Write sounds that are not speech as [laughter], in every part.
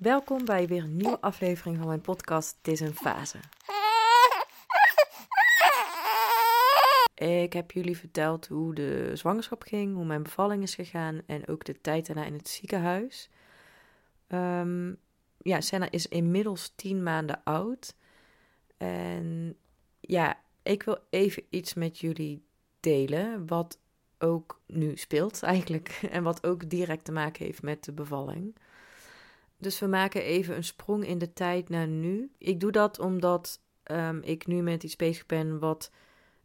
Welkom bij weer een nieuwe aflevering van mijn podcast Het is een fase. Ik heb jullie verteld hoe de zwangerschap ging, hoe mijn bevalling is gegaan en ook de tijd daarna in het ziekenhuis. Um, ja, Senna is inmiddels tien maanden oud. En ja, ik wil even iets met jullie delen, wat ook nu speelt eigenlijk. [laughs] En wat ook direct te maken heeft met de bevalling. Dus we maken even een sprong in de tijd naar nu. Ik doe dat omdat um, ik nu met iets bezig ben wat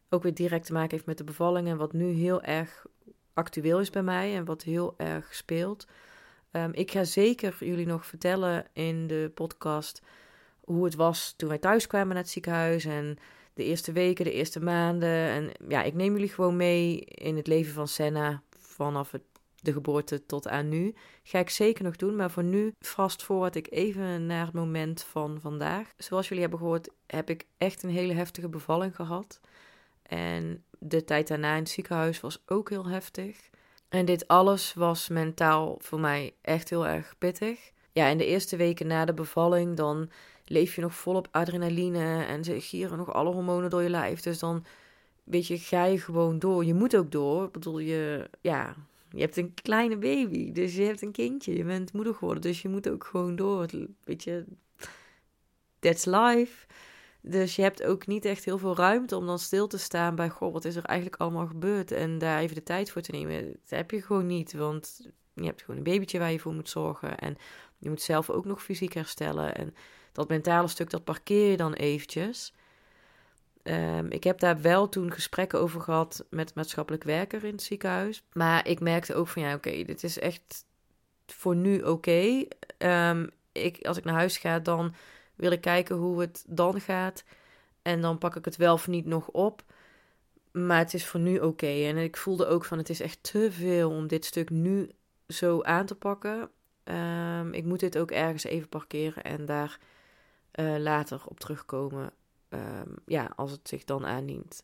ook weer direct te maken heeft met de bevalling. En wat nu heel erg actueel is bij mij en wat heel erg speelt. Um, ik ga zeker jullie nog vertellen in de podcast hoe het was toen wij thuis kwamen naar het ziekenhuis. En de eerste weken, de eerste maanden. En ja, ik neem jullie gewoon mee in het leven van Senna vanaf het, de geboorte tot aan nu. Ga ik zeker nog doen, maar voor nu vast voorwaarts ik even naar het moment van vandaag. Zoals jullie hebben gehoord, heb ik echt een hele heftige bevalling gehad. En de tijd daarna in het ziekenhuis was ook heel heftig. En dit alles was mentaal voor mij echt heel erg pittig. Ja, in de eerste weken na de bevalling, dan leef je nog volop adrenaline en ze gieren nog alle hormonen door je lijf. Dus dan, weet je, ga je gewoon door. Je moet ook door. Ik bedoel, je, ja, je hebt een kleine baby, dus je hebt een kindje. Je bent moeder geworden, dus je moet ook gewoon door. Weet je, that's life. Dus je hebt ook niet echt heel veel ruimte om dan stil te staan bij, goh, wat is er eigenlijk allemaal gebeurd? En daar even de tijd voor te nemen. Dat heb je gewoon niet, want je hebt gewoon een babytje waar je voor moet zorgen. En je moet zelf ook nog fysiek herstellen. En dat mentale stuk, dat parkeer je dan eventjes. Um, ik heb daar wel toen gesprekken over gehad met maatschappelijk werker in het ziekenhuis. Maar ik merkte ook van ja, oké, dit is echt voor nu oké. Um, ik, als ik naar huis ga, dan wil ik kijken hoe het dan gaat. En dan pak ik het wel of niet nog op. Maar het is voor nu oké. En ik voelde ook van het is echt te veel om dit stuk nu zo aan te pakken. Um, ik moet dit ook ergens even parkeren en daar uh, later op terugkomen. Um, ja, als het zich dan aandient.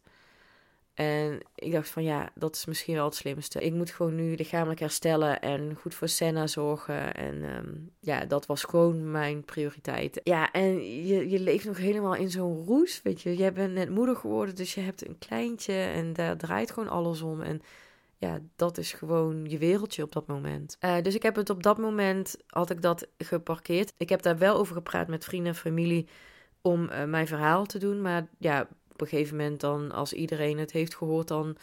En ik dacht van ja, dat is misschien wel het slimste. Ik moet gewoon nu lichamelijk herstellen en goed voor Senna zorgen. En um, ja, dat was gewoon mijn prioriteit. Ja, en je, je leeft nog helemaal in zo'n roes, weet je. Jij bent net moeder geworden, dus je hebt een kleintje en daar draait gewoon alles om. En ja, dat is gewoon je wereldje op dat moment. Uh, dus ik heb het op dat moment, had ik dat geparkeerd. Ik heb daar wel over gepraat met vrienden en familie om uh, mijn verhaal te doen. Maar ja, op een gegeven moment dan, als iedereen het heeft gehoord, dan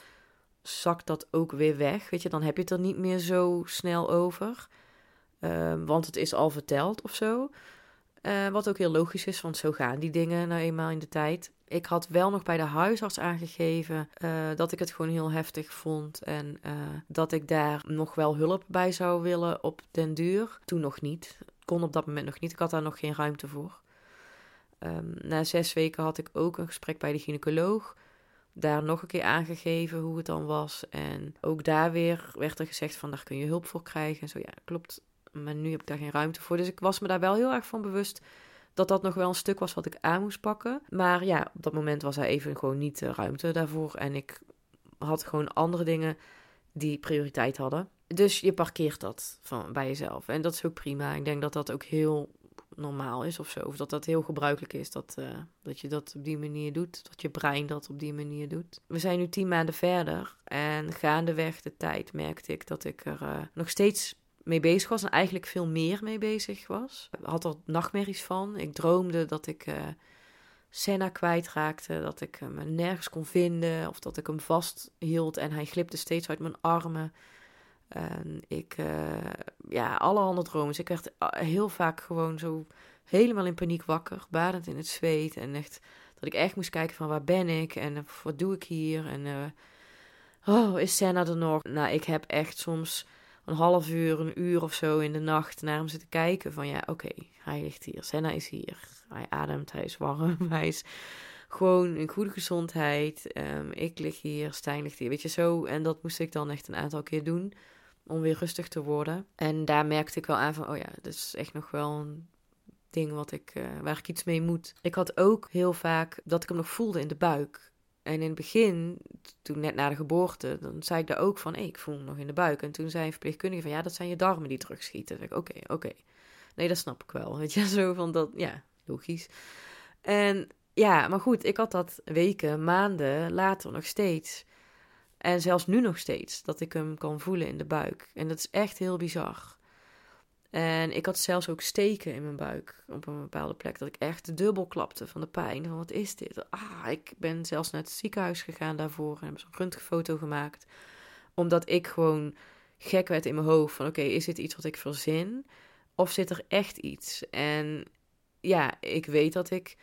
zakt dat ook weer weg. Weet je, dan heb je het er niet meer zo snel over. Uh, want het is al verteld of zo. Uh, wat ook heel logisch is, want zo gaan die dingen nou eenmaal in de tijd. Ik had wel nog bij de huisarts aangegeven uh, dat ik het gewoon heel heftig vond. En dat ik daar nog wel hulp bij zou willen op den duur. Toen nog niet. Kon op dat moment nog niet. Ik had daar nog geen ruimte voor. Um, na zes weken had ik ook een gesprek bij de gynaecoloog. Daar nog een keer aangegeven hoe het dan was. En ook daar weer werd er gezegd van daar kun je hulp voor krijgen. En zo ja, klopt. Maar nu heb ik daar geen ruimte voor. Dus ik was me daar wel heel erg van bewust dat dat nog wel een stuk was wat ik aan moest pakken. Maar ja, op dat moment was er even gewoon niet de ruimte daarvoor. En ik had gewoon andere dingen die prioriteit hadden. Dus je parkeert dat van, bij jezelf. En dat is ook prima. Ik denk dat dat ook heel normaal is of zo. Of dat dat heel gebruikelijk is dat, uh, dat je dat op die manier doet. Dat je brein dat op die manier doet. We zijn nu tien maanden verder. En gaandeweg de tijd merkte ik dat ik er uh, nog steeds mee bezig was. En eigenlijk veel meer mee bezig was. Ik had er nachtmerries van. Ik droomde dat ik uh, Senna kwijtraakte. Dat ik me nergens kon vinden. Of dat ik hem vasthield en hij glipte steeds uit mijn armen. En ik, uh, ja, allerhande dromen. Dus ik werd heel vaak gewoon zo helemaal in paniek wakker, badend in het zweet. En echt, dat ik echt moest kijken van waar ben ik en wat doe ik hier? En oh, is Senna er nog? Nou, ik heb echt soms een half uur, een uur of zo in de nacht naar hem zitten kijken. Van ja, oké, hij ligt hier. Senna is hier. Hij ademt, hij is warm, [laughs] hij is gewoon in goede gezondheid. Um, ik lig hier, Stijn ligt hier, weet je zo. En dat moest ik dan echt een aantal keer doen om weer rustig te worden. En daar merkte ik wel aan van, oh ja, dat is echt nog wel een ding wat ik, uh, waar ik iets mee moet. Ik had ook heel vaak dat ik hem nog voelde in de buik. En in het begin, toen net na de geboorte, dan zei ik daar ook van, ik voel hem nog in de buik. En toen zei een verpleegkundige van, ja, dat zijn je darmen die terugschieten. Oké, oké. Okay. Nee, dat snap ik wel. Weet je, [laughs] zo van dat, ja, logisch. En ja, maar goed, ik had dat weken, maanden later nog steeds. En zelfs nu nog steeds, dat ik hem kan voelen in de buik. En dat is echt heel bizar. En ik had zelfs ook steken in mijn buik op een bepaalde plek. Dat ik echt dubbel klapte van de pijn. Van wat is dit? Ah, ik ben zelfs naar het ziekenhuis gegaan daarvoor. En heb zo'n röntgenfoto gemaakt. Omdat ik gewoon gek werd in mijn hoofd. Van oké, is dit iets wat ik verzin? Of zit er echt iets? En ja, ik weet dat ik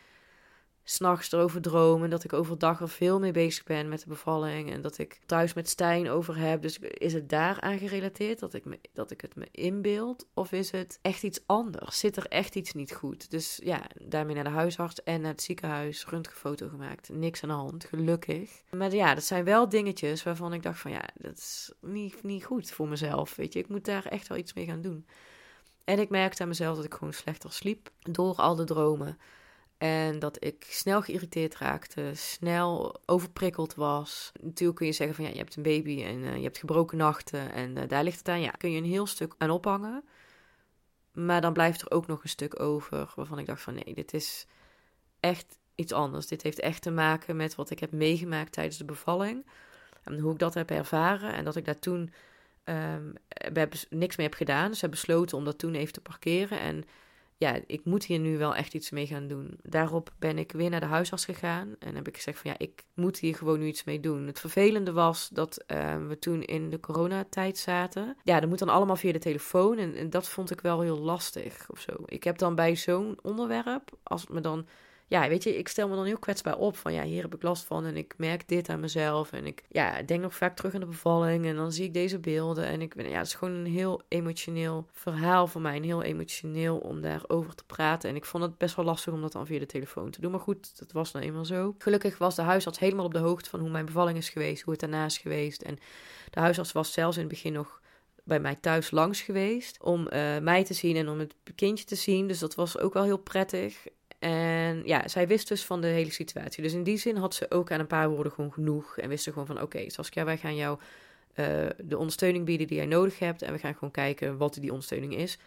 s'nachts erover droom. En dat ik overdag er veel mee bezig ben met de bevalling. En dat ik thuis met Stijn over heb. Dus is het daar aan gerelateerd dat ik, dat ik het me inbeeld? Of is het echt iets anders? Zit er echt iets niet goed? Dus ja, daarmee naar de huisarts en naar het ziekenhuis. Röntgenfoto gemaakt. Niks aan de hand, gelukkig. Maar ja, dat zijn wel dingetjes waarvan ik dacht van ja, dat is niet, niet goed voor mezelf. Weet je, ik moet daar echt wel iets mee gaan doen. En ik merkte aan mezelf dat ik gewoon slechter sliep door al de dromen. En dat ik snel geïrriteerd raakte, snel overprikkeld was. Natuurlijk kun je zeggen van ja, je hebt een baby en uh, je hebt gebroken nachten en uh, daar ligt het aan. Ja, kun je een heel stuk aan ophangen. Maar dan blijft er ook nog een stuk over waarvan ik dacht van nee, dit is echt iets anders. Dit heeft echt te maken met wat ik heb meegemaakt tijdens de bevalling. En hoe ik dat heb ervaren en dat ik daar toen um, niks mee heb gedaan. Dus heb besloten om dat toen even te parkeren en ja, ik moet hier nu wel echt iets mee gaan doen. Daarop ben ik weer naar de huisarts gegaan en heb ik gezegd van ja, ik moet hier gewoon nu iets mee doen. Het vervelende was dat uh, we toen in de coronatijd zaten. Ja, dat moet dan allemaal via de telefoon en, en dat vond ik wel heel lastig of zo. Ik heb dan bij zo'n onderwerp, als het me dan ja, weet je, ik stel me dan heel kwetsbaar op van ja, hier heb ik last van en ik merk dit aan mezelf. En ik ja, denk nog vaak terug aan de bevalling en dan zie ik deze beelden. En ik ben, ja, het is gewoon een heel emotioneel verhaal voor mij. Een heel emotioneel om daarover te praten. En ik vond het best wel lastig om dat dan via de telefoon te doen. Maar goed, dat was nou eenmaal zo. Gelukkig was de huisarts helemaal op de hoogte van hoe mijn bevalling is geweest, hoe het daarna is geweest. En de huisarts was zelfs in het begin nog bij mij thuis langs geweest om uh, mij te zien en om het kindje te zien. Dus dat was ook wel heel prettig. En ja, zij wist dus van de hele situatie. Dus in die zin had ze ook aan een paar woorden gewoon genoeg. En wist ze gewoon van, oké, okay, Saskia, wij gaan jou uh, de ondersteuning bieden die jij nodig hebt. En we gaan gewoon kijken wat die ondersteuning is.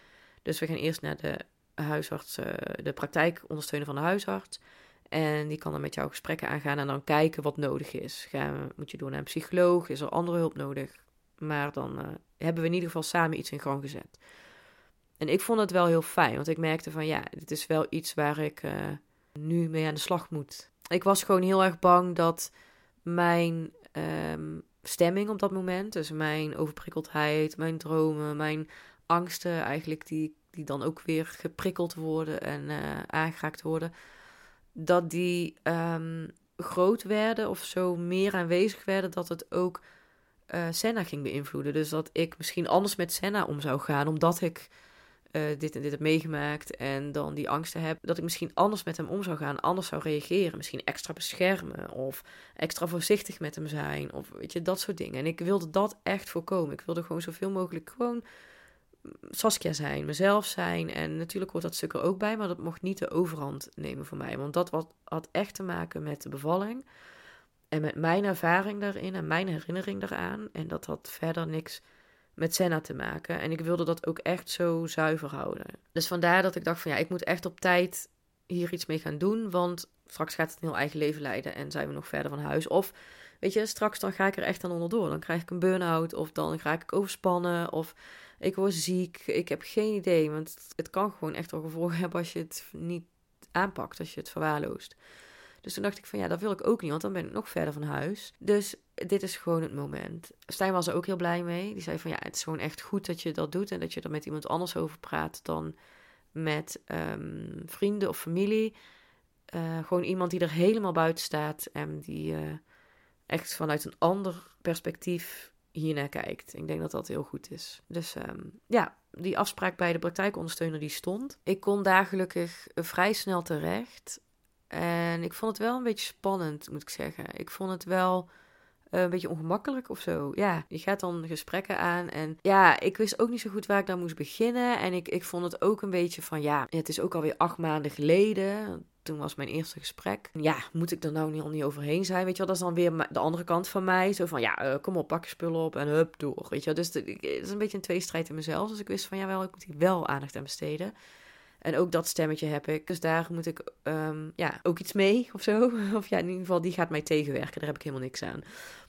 Dus we gaan eerst naar de huisarts, uh, de praktijkondersteuner van de huisarts. En die kan dan met jou gesprekken aangaan en dan kijken wat nodig is. Gaan, moet je door naar een psycholoog? Is er andere hulp nodig? Maar dan uh, hebben we in ieder geval samen iets in gang gezet. En ik vond het wel heel fijn, want ik merkte van ja, dit is wel iets waar ik nu mee aan de slag moet. Ik was gewoon heel erg bang dat mijn um, stemming op dat moment, dus mijn overprikkeldheid, mijn dromen, mijn angsten eigenlijk, die, die dan ook weer geprikkeld worden en uh, aangeraakt worden, dat die um, groot werden of zo meer aanwezig werden, dat het ook uh, Senna ging beïnvloeden. Dus dat ik misschien anders met Senna om zou gaan, omdat ik uh, dit en dit heb meegemaakt en dan die angsten heb, dat ik misschien anders met hem om zou gaan, anders zou reageren, misschien extra beschermen of extra voorzichtig met hem zijn of weet je, dat soort dingen. En ik wilde dat echt voorkomen. Ik wilde gewoon zoveel mogelijk gewoon Saskia zijn, mezelf zijn en natuurlijk hoort dat stuk er ook bij, maar dat mocht niet de overhand nemen voor mij, want dat had echt te maken met de bevalling en met mijn ervaring daarin en mijn herinnering daaraan en dat had verder niks met Senna te maken. En ik wilde dat ook echt zo zuiver houden. Dus vandaar dat ik dacht van ja, ik moet echt op tijd hier iets mee gaan doen. Want straks gaat het een heel eigen leven leiden en zijn we nog verder van huis. Of weet je, straks dan ga ik er echt aan onderdoor. Dan krijg ik een burn-out of dan ga ik overspannen of ik word ziek. Ik heb geen idee, want het kan gewoon echt wel gevolgen hebben als je het niet aanpakt, als je het verwaarloost. Dus toen dacht ik van ja, dat wil ik ook niet, want dan ben ik nog verder van huis. Dus dit is gewoon het moment. Stijn was er ook heel blij mee. Die zei van ja, het is gewoon echt goed dat je dat doet en dat je er met iemand anders over praat dan met um, vrienden of familie. Uh, gewoon iemand die er helemaal buiten staat en die uh, echt vanuit een ander perspectief hiernaar kijkt. Ik denk dat dat heel goed is. Dus um, ja, die afspraak bij de praktijkondersteuner die stond. Ik kon daar gelukkig vrij snel terecht. En ik vond het wel een beetje spannend, moet ik zeggen. Ik vond het wel uh, een beetje ongemakkelijk of zo. Ja, je gaat dan gesprekken aan. En ja, ik wist ook niet zo goed waar ik dan moest beginnen. En ik, ik vond het ook een beetje van, ja, het is ook alweer acht maanden geleden. Toen was mijn eerste gesprek. Ja, moet ik er nou niet, al niet overheen zijn? Weet je wel, dat is dan weer de andere kant van mij. Zo van, ja, uh, kom op, pak je spullen op en hup, door. Weet je wel, dus het is een beetje een tweestrijd in mezelf. Dus ik wist van, ja, wel, ik moet hier wel aandacht aan besteden. En ook dat stemmetje heb ik. Dus daar moet ik ehm, ja, ook iets mee [laughs] of zo. Of ja, in ieder geval, die gaat mij tegenwerken. Daar heb ik helemaal niks aan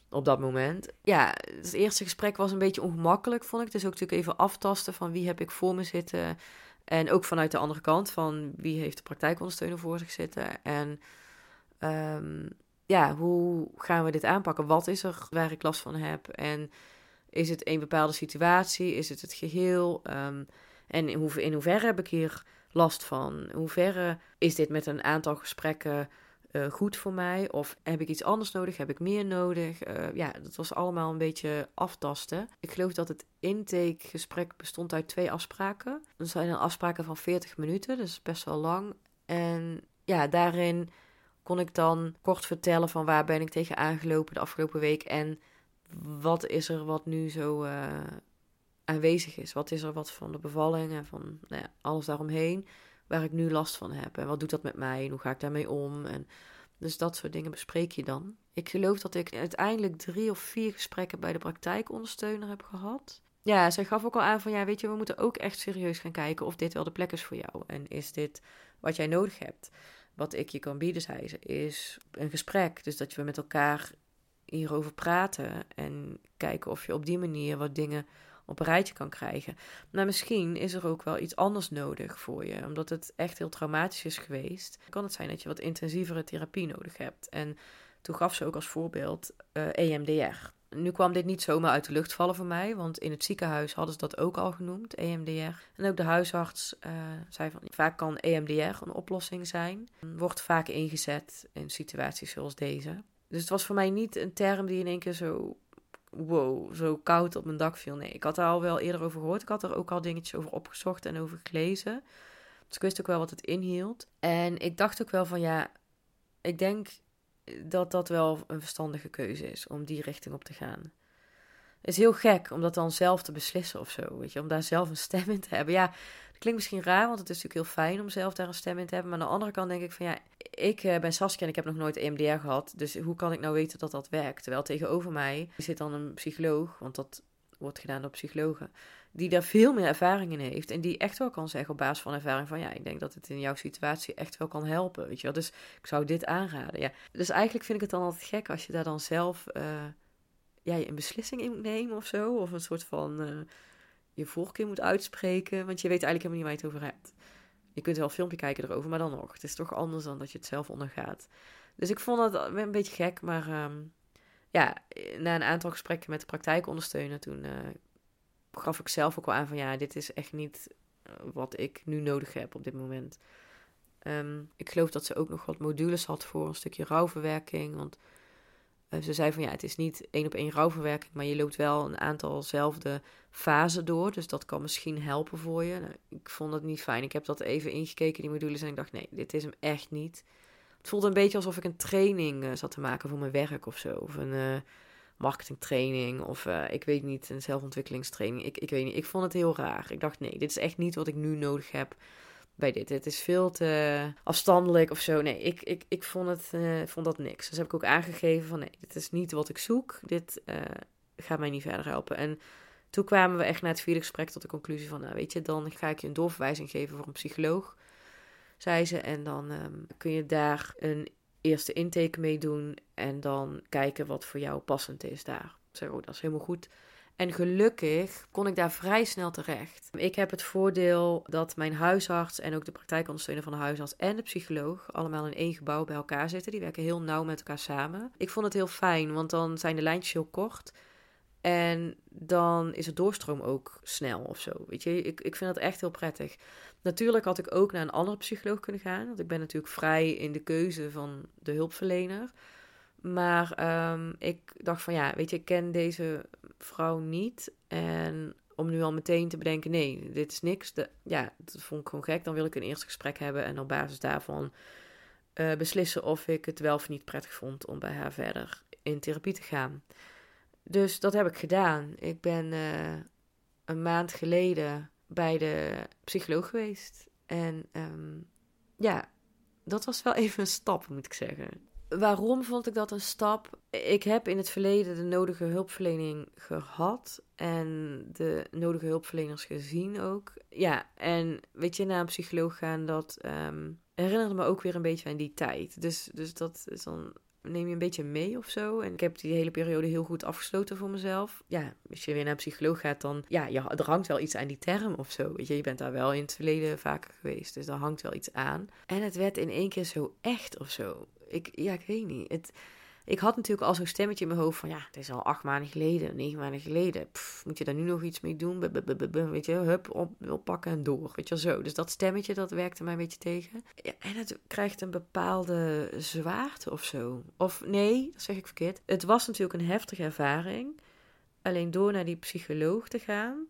op dat moment. Ja, het eerste gesprek was een beetje ongemakkelijk, vond ik. Dus ook natuurlijk even aftasten van wie heb ik voor me zitten. En ook vanuit de andere kant van wie heeft de praktijkondersteuner voor zich zitten. En um, ja, hoe gaan we dit aanpakken? Wat is er waar ik last van heb? En is het een bepaalde situatie? Is het het geheel? Um, en in, hoe, in hoeverre heb ik hier last van? In hoeverre is dit met een aantal gesprekken uh, goed voor mij? Of heb ik iets anders nodig? Heb ik meer nodig? Uh, ja, dat was allemaal een beetje aftasten. Ik geloof dat het intakegesprek bestond uit twee afspraken. Dat zijn afspraken van 40 minuten, dus best wel lang. En ja, daarin kon ik dan kort vertellen van waar ben ik tegen aangelopen de afgelopen week en wat is er wat nu zo uh, aanwezig is. Wat is er wat van de bevalling en van nou ja, alles daaromheen waar ik nu last van heb. En wat doet dat met mij en hoe ga ik daarmee om. En dus dat soort dingen bespreek je dan. Ik geloof dat ik uiteindelijk drie of vier gesprekken bij de praktijkondersteuner heb gehad. Ja, zij gaf ook al aan van ja, weet je, we moeten ook echt serieus gaan kijken of dit wel de plek is voor jou. En is dit wat jij nodig hebt? Wat ik je kan bieden, zei ze, is een gesprek. Dus dat we met elkaar hierover praten en kijken of je op die manier wat dingen op een rijtje kan krijgen. Maar misschien is er ook wel iets anders nodig voor je, omdat het echt heel traumatisch is geweest. Kan het zijn dat je wat intensievere therapie nodig hebt. En toen gaf ze ook als voorbeeld uh, eh, EMDR. Nu kwam dit niet zomaar uit de lucht vallen voor mij, want in het ziekenhuis hadden ze dat ook al genoemd, EMDR. En ook de huisarts uh, zei van, vaak kan EMDR een oplossing zijn. Wordt vaak ingezet in situaties zoals deze. Dus het was voor mij niet een term die in één keer zo, wow, zo koud op mijn dak viel. Nee, ik had er al wel eerder over gehoord. Ik had er ook al dingetjes over opgezocht en over gelezen. Dus ik wist ook wel wat het inhield. En ik dacht ook wel van, ja, ik denk dat dat wel een verstandige keuze is om die richting op te gaan. Het is heel gek om dat dan zelf te beslissen of zo, weet je, om daar zelf een stem in te hebben. Ja, klinkt misschien raar, want het is natuurlijk heel fijn om zelf daar een stem in te hebben. Maar aan de andere kant denk ik van ja, ik uh, ben Saskia en ik heb nog nooit EMDR gehad, dus hoe kan ik nou weten dat dat werkt? Terwijl tegenover mij zit dan een psycholoog, want dat wordt gedaan door psychologen, die daar veel meer ervaring in heeft en die echt wel kan zeggen op basis van ervaring van ja, ik denk dat het in jouw situatie echt wel kan helpen, weet je wel. Dus ik zou dit aanraden, ja. Dus eigenlijk vind ik het dan altijd gek als je daar dan zelf uh, ja, een beslissing in nemen of zo, of een soort van uh, je voorkeur moet uitspreken, want je weet eigenlijk helemaal niet waar je het over hebt. Je kunt wel een filmpje kijken erover, maar dan nog. Het is toch anders dan dat je het zelf ondergaat. Dus ik vond het een beetje gek, maar um, ja, na een aantal gesprekken met de praktijkondersteuner, toen uh, gaf ik zelf ook wel aan van ja, dit is echt niet eh, wat ik nu nodig heb op dit moment. Um, ik geloof dat ze ook nog wat modules had voor een stukje rouwverwerking. Want ze zei van ja, het is niet één op één rouwverwerking, maar je loopt wel een aantal zelfde fasen door. Dus dat kan misschien helpen voor je. Nou, ik vond het niet fijn. Ik heb dat even ingekeken, die modules, en ik dacht nee, dit is hem echt niet. Het voelde een beetje alsof ik een training uh, zat te maken voor mijn werk of zo. Of een uh, marketingtraining of ik weet niet, een zelfontwikkelingstraining. Ik, ik weet niet, ik vond het heel raar. Ik dacht nee, dit is echt niet wat ik nu nodig heb bij dit. Het is veel te afstandelijk of zo. Nee, ik, ik, ik vond, het, vond dat niks. Dus heb ik ook aangegeven van nee, dit is niet wat ik zoek. Dit gaat mij niet verder helpen. En toen kwamen we echt na het vierde gesprek tot de conclusie van, nou weet je, dan ga ik je een doorverwijzing geven voor een psycholoog zei ze. En dan ehm, kun je daar een eerste intake mee doen en dan kijken wat voor jou passend is daar. Zeg, oh, dat is helemaal goed. En gelukkig kon ik daar vrij snel terecht. Ik heb het voordeel dat mijn huisarts en ook de praktijkondersteuner van de huisarts en de psycholoog allemaal in één gebouw bij elkaar zitten. Die werken heel nauw met elkaar samen. Ik vond het heel fijn, want dan zijn de lijntjes heel kort. En dan is het doorstroom ook snel of zo. Weet je, ik, ik vind dat echt heel prettig. Natuurlijk had ik ook naar een andere psycholoog kunnen gaan. Want ik ben natuurlijk vrij in de keuze van de hulpverlener. Maar ehm, ik dacht van ja, weet je, ik ken deze vrouw niet. En om nu al meteen te bedenken, nee, dit is niks. Ja, dat vond ik gewoon gek. Dan wil ik een eerste gesprek hebben en op basis daarvan uh, beslissen of ik het wel of niet prettig vond om bij haar verder in therapie te gaan. Dus dat heb ik gedaan. Ik ben uh, een maand geleden bij de psycholoog geweest. En um, ja, dat was wel [laughs] even een stap, moet ik zeggen. Waarom vond ik dat een stap? Ik heb in het verleden de nodige hulpverlening gehad en de nodige hulpverleners gezien ook. Ja, en weet je, naar een psycholoog gaan, dat um, herinnerde me ook weer een beetje aan die tijd. Dus, dus dat is dan neem je een beetje mee of zo. En ik heb die hele periode heel goed afgesloten voor mezelf. Ja, als je weer naar een psycholoog gaat, dan ja, je, er hangt wel iets aan die term of zo. Weet je, je bent daar wel in het verleden vaker geweest, dus daar hangt wel iets aan. En het werd in één keer zo echt of zo. Ik, ja, ik weet niet. Het, ik had natuurlijk al zo'n stemmetje in mijn hoofd van ja, het is al acht maanden geleden, negen maanden geleden. moet je daar nu nog iets mee doen? weet je, hup, op, oppakken en door. Weet je zo. Dus dat stemmetje, dat werkte mij een beetje tegen. Ja, en het krijgt een bepaalde zwaarte of zo. Of nee, dat zeg ik verkeerd. Het was natuurlijk een heftige ervaring. Alleen door naar die psycholoog te gaan,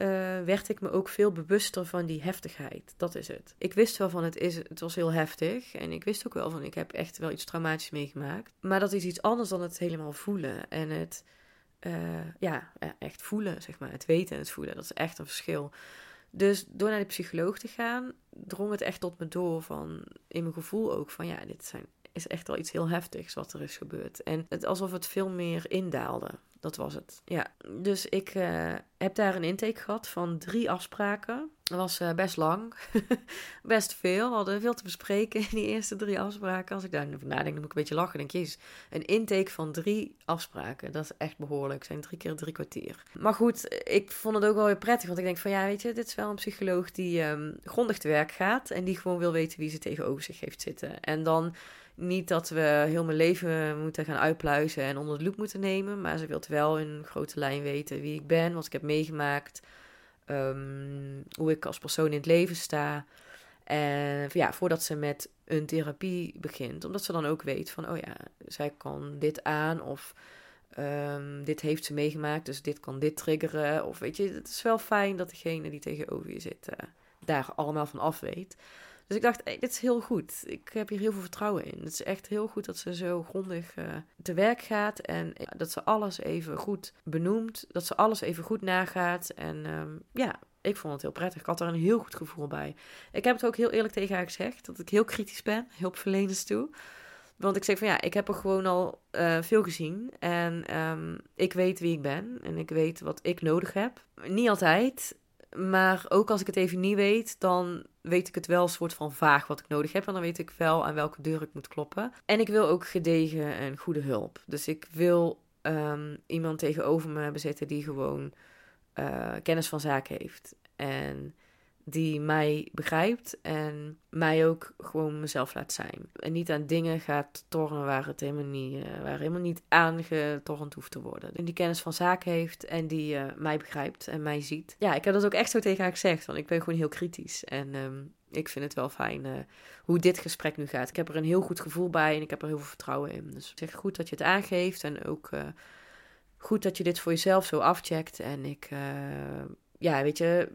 uh, werd ik me ook veel bewuster van die heftigheid. Dat is het. Ik wist wel van het, is, het was heel heftig. En ik wist ook wel van ik heb echt wel iets traumatisch meegemaakt. Maar dat is iets anders dan het helemaal voelen. En het, uh, ja, echt voelen, zeg maar. Het weten en het voelen. Dat is echt een verschil. Dus door naar de psycholoog te gaan, drong het echt tot me door van, in mijn gevoel ook, van ja, dit zijn, is echt wel iets heel heftigs wat er is gebeurd. En het, alsof het veel meer indaalde. Dat was het. Ja, dus ik uh, heb daar een intake gehad van drie afspraken. Dat was uh, best lang. [laughs] best veel. We hadden veel te bespreken in die eerste drie afspraken. Als ik daar nadenk, dan moet ik een beetje lachen. denk, jezus, een intake van drie afspraken. Dat is echt behoorlijk. zijn drie keer drie kwartier. Maar goed, ik vond het ook wel weer prettig. Want ik denk van, ja, weet je, dit is wel een psycholoog die um, grondig te werk gaat. En die gewoon wil weten wie ze tegenover zich heeft zitten. En dan niet dat we heel mijn leven moeten gaan uitpluizen en onder de loep moeten nemen. Maar ze wilt wel in grote lijn weten wie ik ben, wat ik heb meegemaakt. Ehm, hoe ik als persoon in het leven sta. En ja, voordat ze met een therapie begint. Omdat ze dan ook weet van, oh ja, zij kan dit aan of um, dit heeft ze meegemaakt, dus dit kan dit triggeren. Of weet je, het is wel fijn dat degene die tegenover je zit uh, daar allemaal van af weet. Dus ik dacht, dit is heel goed. Ik heb hier heel veel vertrouwen in. Het is echt heel goed dat ze zo grondig uh, te werk gaat. En dat ze alles even goed benoemt. Dat ze alles even goed nagaat. En um, ja, ik vond het heel prettig. Ik had er een heel goed gevoel bij. Ik heb het ook heel eerlijk tegen haar gezegd. Dat ik heel kritisch ben. Hulpverleners toe. Want ik zeg van ja, ik heb er gewoon al uh, veel gezien. En um, ik weet wie ik ben. En ik weet wat ik nodig heb. Niet altijd. Maar ook als ik het even niet weet, dan weet ik het wel soort van vaag wat ik nodig heb. En dan weet ik wel aan welke deur ik moet kloppen. En ik wil ook gedegen en goede hulp. Dus ik wil um, iemand tegenover me hebben zitten die gewoon uh, kennis van zaken heeft. En die mij begrijpt en mij ook gewoon mezelf laat zijn. En niet aan dingen gaat tornen waar het helemaal niet, uh, waar helemaal niet aangetornd hoeft te worden. En die kennis van zaken heeft en die uh, mij begrijpt en mij ziet. Ja, ik heb dat ook echt zo tegen haar gezegd, want ik ben gewoon heel kritisch. En um, ik vind het wel fijn uh, hoe dit gesprek nu gaat. Ik heb er een heel goed gevoel bij en ik heb er heel veel vertrouwen in. Dus zeg goed dat je het aangeeft en ook goed dat je dit voor jezelf zo afcheckt. En ik, ja, weet je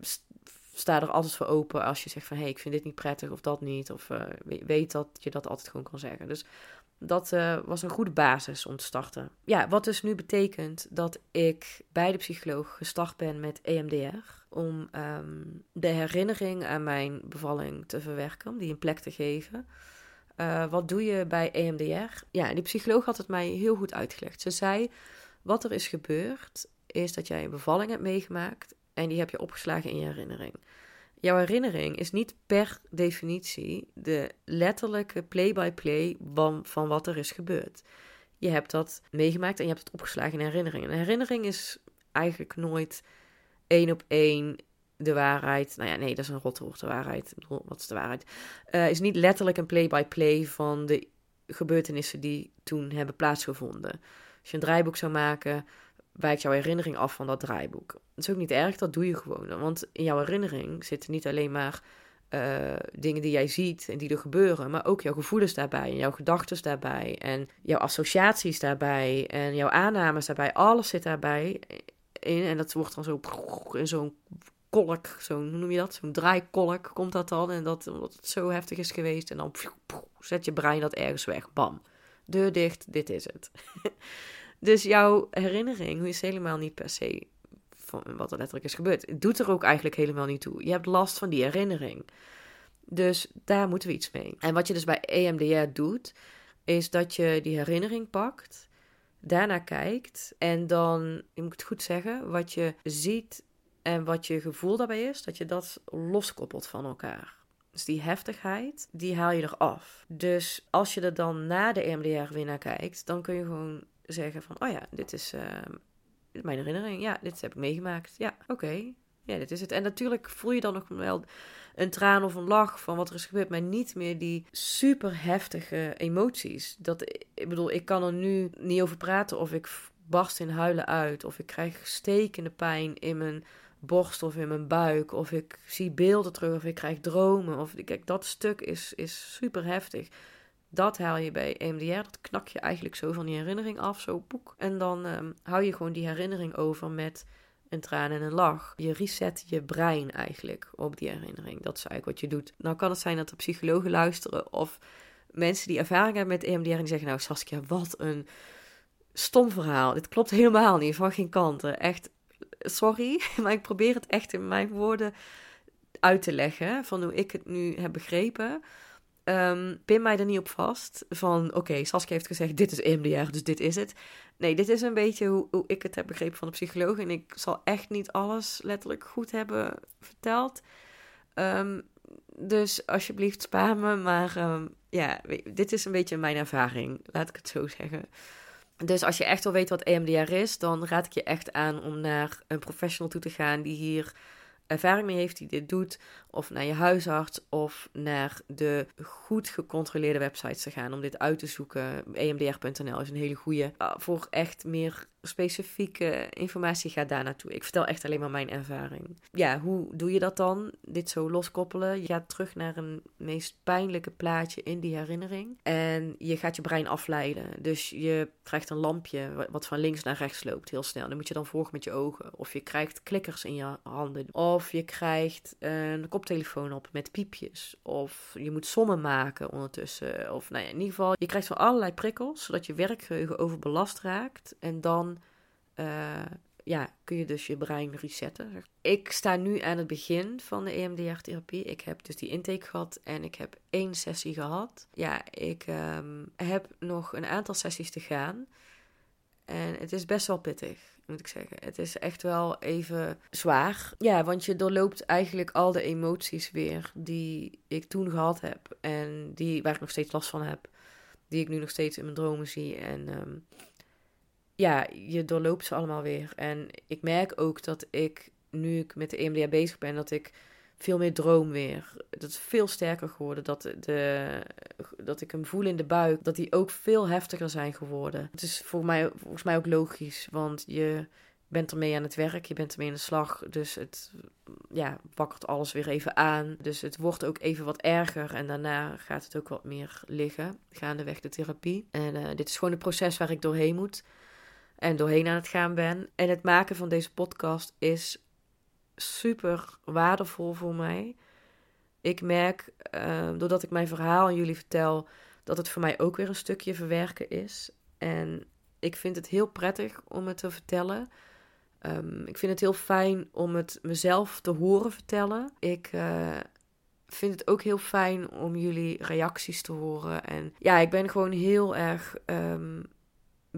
sta er altijd voor open als je zegt van hé, hey, ik vind dit niet prettig of dat niet. Of uh, weet dat je dat altijd gewoon kan zeggen. Dus dat uh, was een goede basis om te starten. Ja, wat dus nu betekent dat ik bij de psycholoog gestart ben met EMDR. Om um, de herinnering aan mijn bevalling te verwerken, om die een plek te geven. Uh, wat doe je bij EMDR? Ja, die psycholoog had het mij heel goed uitgelegd. Ze zei: Wat er is gebeurd, is dat jij een bevalling hebt meegemaakt en die heb je opgeslagen in je herinnering. Jouw herinnering is niet per definitie de letterlijke play-by-play van, van wat er is gebeurd. Je hebt dat meegemaakt en je hebt het opgeslagen in herinnering. Een herinnering is eigenlijk nooit één op één de waarheid. Nou ja, nee, dat is een rotwoord, de waarheid. Wat is de waarheid? Uh, is niet letterlijk een play-by-play -play van de gebeurtenissen die toen hebben plaatsgevonden. Als je een draaiboek zou maken, wijkt jouw herinnering af van dat draaiboek. Dat is ook niet erg, dat doe je gewoon. Want in jouw herinnering zitten niet alleen maar uh, dingen die jij ziet en die er gebeuren, maar ook jouw gevoelens daarbij en jouw gedachten daarbij en jouw associaties daarbij en jouw aannames daarbij. Alles zit daarbij in en dat wordt dan zo in zo'n kolk, zo'n, hoe noem je dat? Zo'n draaikolk komt dat dan en dat omdat het zo heftig is geweest en dan zet je brein dat ergens weg. Bam. Deur dicht, dit is het. [laughs] Dus jouw herinnering is helemaal niet per se van wat er letterlijk is gebeurd. Het doet er ook eigenlijk helemaal niet toe. Je hebt last van die herinnering. Dus daar moeten we iets mee. En wat je dus bij EMDR doet, is dat je die herinnering pakt, daarna kijkt en dan, ik moet het goed zeggen, wat je ziet en wat je gevoel daarbij is, dat je dat loskoppelt van elkaar. Dus die heftigheid, die haal je eraf. Dus als je er dan na de EMDR weer naar kijkt, dan kun je gewoon zeggen van, oh ja, dit is, uh, mijn herinnering. Ja, dit heb ik meegemaakt. Ja, oké. Ja, dit is het. En natuurlijk voel je dan nog wel een traan of een lach van wat er is gebeurd, maar niet meer die super heftige emoties. Dat, ik bedoel, ik kan er nu niet over praten of ik barst in huilen uit, of ik krijg stekende pijn in mijn borst of in mijn buik, of ik zie beelden terug, of ik krijg dromen. Of, kijk, dat stuk is, is super heftig. Dat haal je bij EMDR, dat knak je eigenlijk zo van die herinnering af, zo poek. En dan um, hou je gewoon die herinnering over met een traan en een lach. Je reset je brein eigenlijk op die herinnering. Dat is eigenlijk wat je doet. Nou kan het zijn dat er psychologen luisteren of mensen die ervaring hebben met EMDR en die zeggen, nou Saskia, wat een stom verhaal. Dit klopt helemaal niet, van geen kanten. Echt, sorry, [laughs] maar ik probeer het echt in mijn woorden uit te leggen van hoe ik het nu heb begrepen. Um, pin mij er niet op vast van, oké, Saskia heeft gezegd, dit is EMDR, dus dit is het. Nee, dit is een beetje hoe, hoe ik het heb begrepen van de psycholoog. En ik zal echt niet alles letterlijk goed hebben verteld. Um, dus alsjeblieft, spaar me. Maar um, ja, dit is een beetje mijn ervaring, laat ik het zo zeggen. Dus als je echt wil weten wat EMDR is, dan raad ik je echt aan om naar een professional toe te gaan die hier ervaring mee heeft die dit doet, of naar je huisarts of naar de goed gecontroleerde websites te gaan om dit uit te zoeken. emdr.nl is een hele goede. Ah, voor echt meer specifieke informatie ga daar naartoe. Ik vertel echt alleen maar mijn ervaring. Ja, hoe doe je dat dan? Dit zo loskoppelen. Je gaat terug naar een meest pijnlijke plaatje in die herinnering. En je gaat je brein afleiden. Dus je krijgt een lampje wat van links naar rechts loopt heel snel. Dan moet je dan volgen met je ogen. Of je krijgt klikkers in je handen. Of je krijgt een koptelefoon op met piepjes. Of je moet sommen maken ondertussen. Of nou ja, in ieder geval, je krijgt van allerlei prikkels, zodat je werkgeheugen overbelast raakt. En dan uh, ja, kun je dus je brein resetten. Ik sta nu aan het begin van de EMDR-therapie. Ik heb dus die intake gehad en ik heb één sessie gehad. Ja, ik um, heb nog een aantal sessies te gaan. En het is best wel pittig, moet ik zeggen. Het is echt wel even zwaar. Ja, want je doorloopt eigenlijk al de emoties weer die ik toen gehad heb. En die, waar ik nog steeds last van heb. Die ik nu nog steeds in mijn dromen zie. En um, ja, je doorloopt ze allemaal weer. En ik merk ook dat ik, nu ik met de EMDR bezig ben, dat ik veel meer droom weer. Dat is veel sterker geworden. Dat, de, dat ik hem voel in de buik. Dat die ook veel heftiger zijn geworden. Het is voor mij, volgens mij ook logisch. Want je bent ermee aan het werk. Je bent ermee aan de slag. Dus het ja, wakkert alles weer even aan. Dus het wordt ook even wat erger. En daarna gaat het ook wat meer liggen. Gaandeweg de therapie. En uh, dit is gewoon een proces waar ik doorheen moet en doorheen aan het gaan ben. En het maken van deze podcast is super waardevol voor mij. Ik merk, uh, doordat ik mijn verhaal aan jullie vertel, dat het voor mij ook weer een stukje verwerken is. En ik vind het heel prettig om het te vertellen. Um, ik vind het heel fijn om het mezelf te horen vertellen. Ik uh, vind het ook heel fijn om jullie reacties te horen. En ja, ik ben gewoon heel erg um,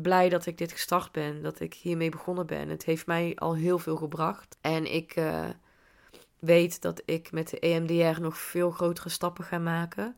blij dat ik dit gestart ben, dat ik hiermee begonnen ben. Het heeft mij al heel veel gebracht. En ik uh, weet dat ik met de EMDR nog veel grotere stappen ga maken.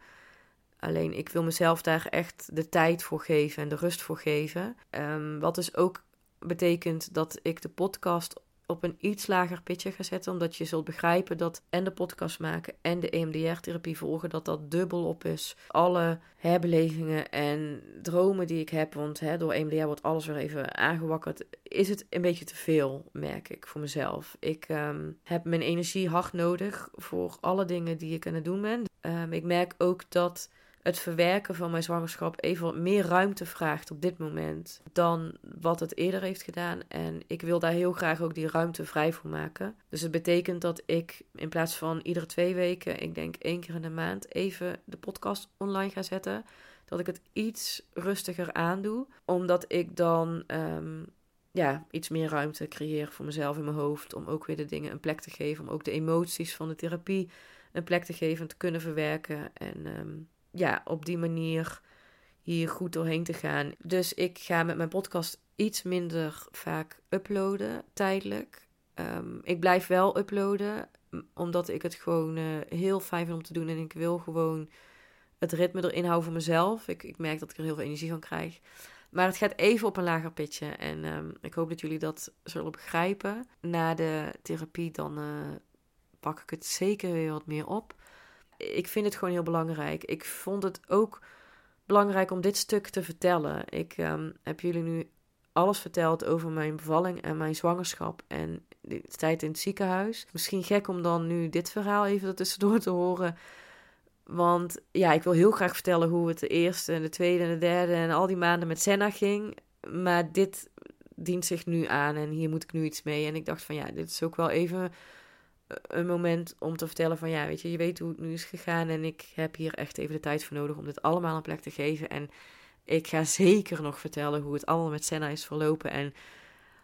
Alleen ik wil mezelf daar echt de tijd voor geven en de rust voor geven. Um, wat dus ook betekent dat ik de podcast op een iets lager pitje ga zetten. Omdat je zult begrijpen dat en de podcast maken en de EMDR-therapie volgen, dat dat dubbel op is. Alle herbelevingen en dromen die ik heb, want hè, door EMDR wordt alles weer even aangewakkerd, is het een beetje te veel, merk ik voor mezelf. Ik um, heb mijn energie hard nodig voor alle dingen die ik aan het doen ben. Um, ik merk ook dat het verwerken van mijn zwangerschap even meer ruimte vraagt op dit moment dan wat het eerder heeft gedaan. En ik wil daar heel graag ook die ruimte vrij voor maken. Dus het betekent dat ik in plaats van iedere twee weken, ik denk één keer in de maand, even de podcast online ga zetten. Dat ik het iets rustiger aandoe, omdat ik dan um, ja, iets meer ruimte creëer voor mezelf in mijn hoofd. Om ook weer de dingen een plek te geven. Om ook de emoties van de therapie een plek te geven en te kunnen verwerken. En um, ja, op die manier hier goed doorheen te gaan. Dus ik ga met mijn podcast iets minder vaak uploaden, tijdelijk. Ehm, ik blijf wel uploaden, omdat ik het gewoon uh, heel fijn vind om te doen. En ik wil gewoon het ritme erin houden voor mezelf. Ik, ik merk dat ik er heel veel energie van krijg. Maar het gaat even op een lager pitje. En um, ik hoop dat jullie dat zullen begrijpen. Na de therapie dan uh, pak ik het zeker weer wat meer op. Ik vind het gewoon heel belangrijk. Ik vond het ook belangrijk om dit stuk te vertellen. Ik um, heb jullie nu alles verteld over mijn bevalling en mijn zwangerschap en de tijd in het ziekenhuis. Misschien gek om dan nu dit verhaal even tussendoor te horen. Want ja, ik wil heel graag vertellen hoe het de eerste en de tweede en de derde en al die maanden met Senna ging. Maar dit dient zich nu aan en hier moet ik nu iets mee. En ik dacht van ja, dit is ook wel even een moment om te vertellen van ja, weet je, je weet hoe het nu is gegaan. En ik heb hier echt even de tijd voor nodig om dit allemaal een plek te geven. En ik ga [laughs] zeker nog vertellen hoe het allemaal met Senna is verlopen. En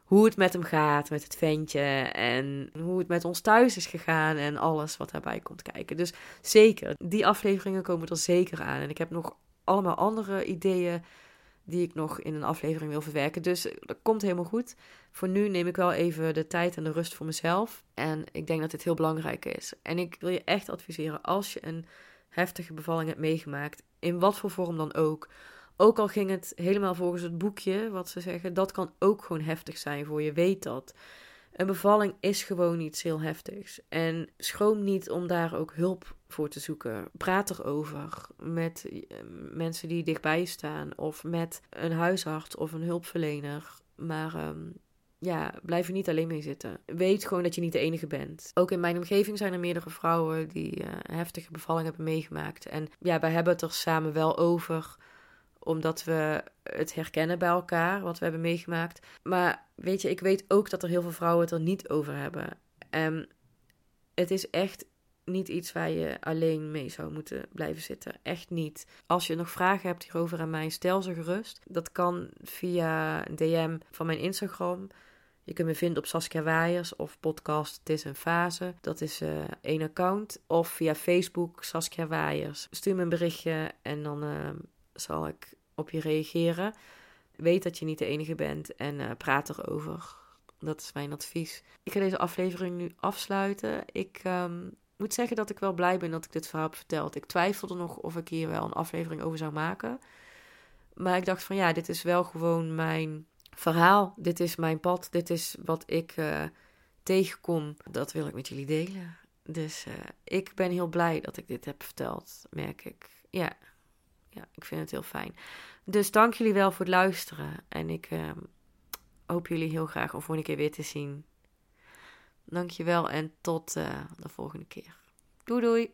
hoe het met hem gaat, met het ventje. En hoe het met ons thuis is gegaan. En alles wat daarbij komt kijken. Dus zeker, die afleveringen komen er zeker aan. En ik heb nog allemaal andere ideeën die ik nog in een aflevering wil verwerken. Dus dat komt helemaal goed. Voor nu neem ik wel even de tijd en de rust voor mezelf. En ik denk dat dit heel belangrijk is. En ik wil je echt adviseren, als je een heftige bevalling hebt meegemaakt, in wat voor vorm dan ook ook al ging het helemaal volgens het boekje, wat ze zeggen, dat kan ook gewoon heftig zijn voor je. Weet dat. Een bevalling is gewoon iets heel heftigs. En schroom niet om daar ook hulp voor te zoeken. Praat erover met eh, mensen die dichtbij je staan. Of met een huisarts of een hulpverlener. Maar um, ja, blijf er niet alleen mee zitten. Weet gewoon dat je niet de enige bent. Ook in mijn omgeving zijn er meerdere vrouwen die uh, heftige bevalling hebben meegemaakt. En ja, wij hebben het er samen wel over omdat we het herkennen bij elkaar, wat we hebben meegemaakt. Maar weet je, ik weet ook dat er heel veel vrouwen het er niet over hebben. En het is echt niet iets waar je alleen mee zou moeten blijven zitten. Echt niet. Als je nog vragen hebt hierover aan mij, stel ze gerust. Dat kan via een DM van mijn Instagram. Je kunt me vinden op Saskia Waaiers of podcast Het is een fase. Dat is uh, één account. Of via Facebook Saskia Waaiers. Stuur me een berichtje en dan uh, zal ik op je reageren. Weet dat je niet de enige bent en uh, praat erover. Dat is mijn advies. Ik ga deze aflevering nu afsluiten. Ik um, moet zeggen dat ik wel blij ben dat ik dit verhaal heb verteld. Ik twijfelde nog of ik hier wel een aflevering over zou maken. Maar ik dacht van ja, dit is wel gewoon mijn verhaal. Dit is mijn pad. Dit is wat ik uh, tegenkom. Dat wil ik met jullie delen. Dus uh, ik ben heel blij dat ik dit heb verteld, merk ik. Ja ja, ik vind het heel fijn. Dus dank jullie wel voor het luisteren. En ik uh, hoop jullie heel graag om volgende keer weer te zien. Dankjewel en tot uh, de volgende keer. Doei doei!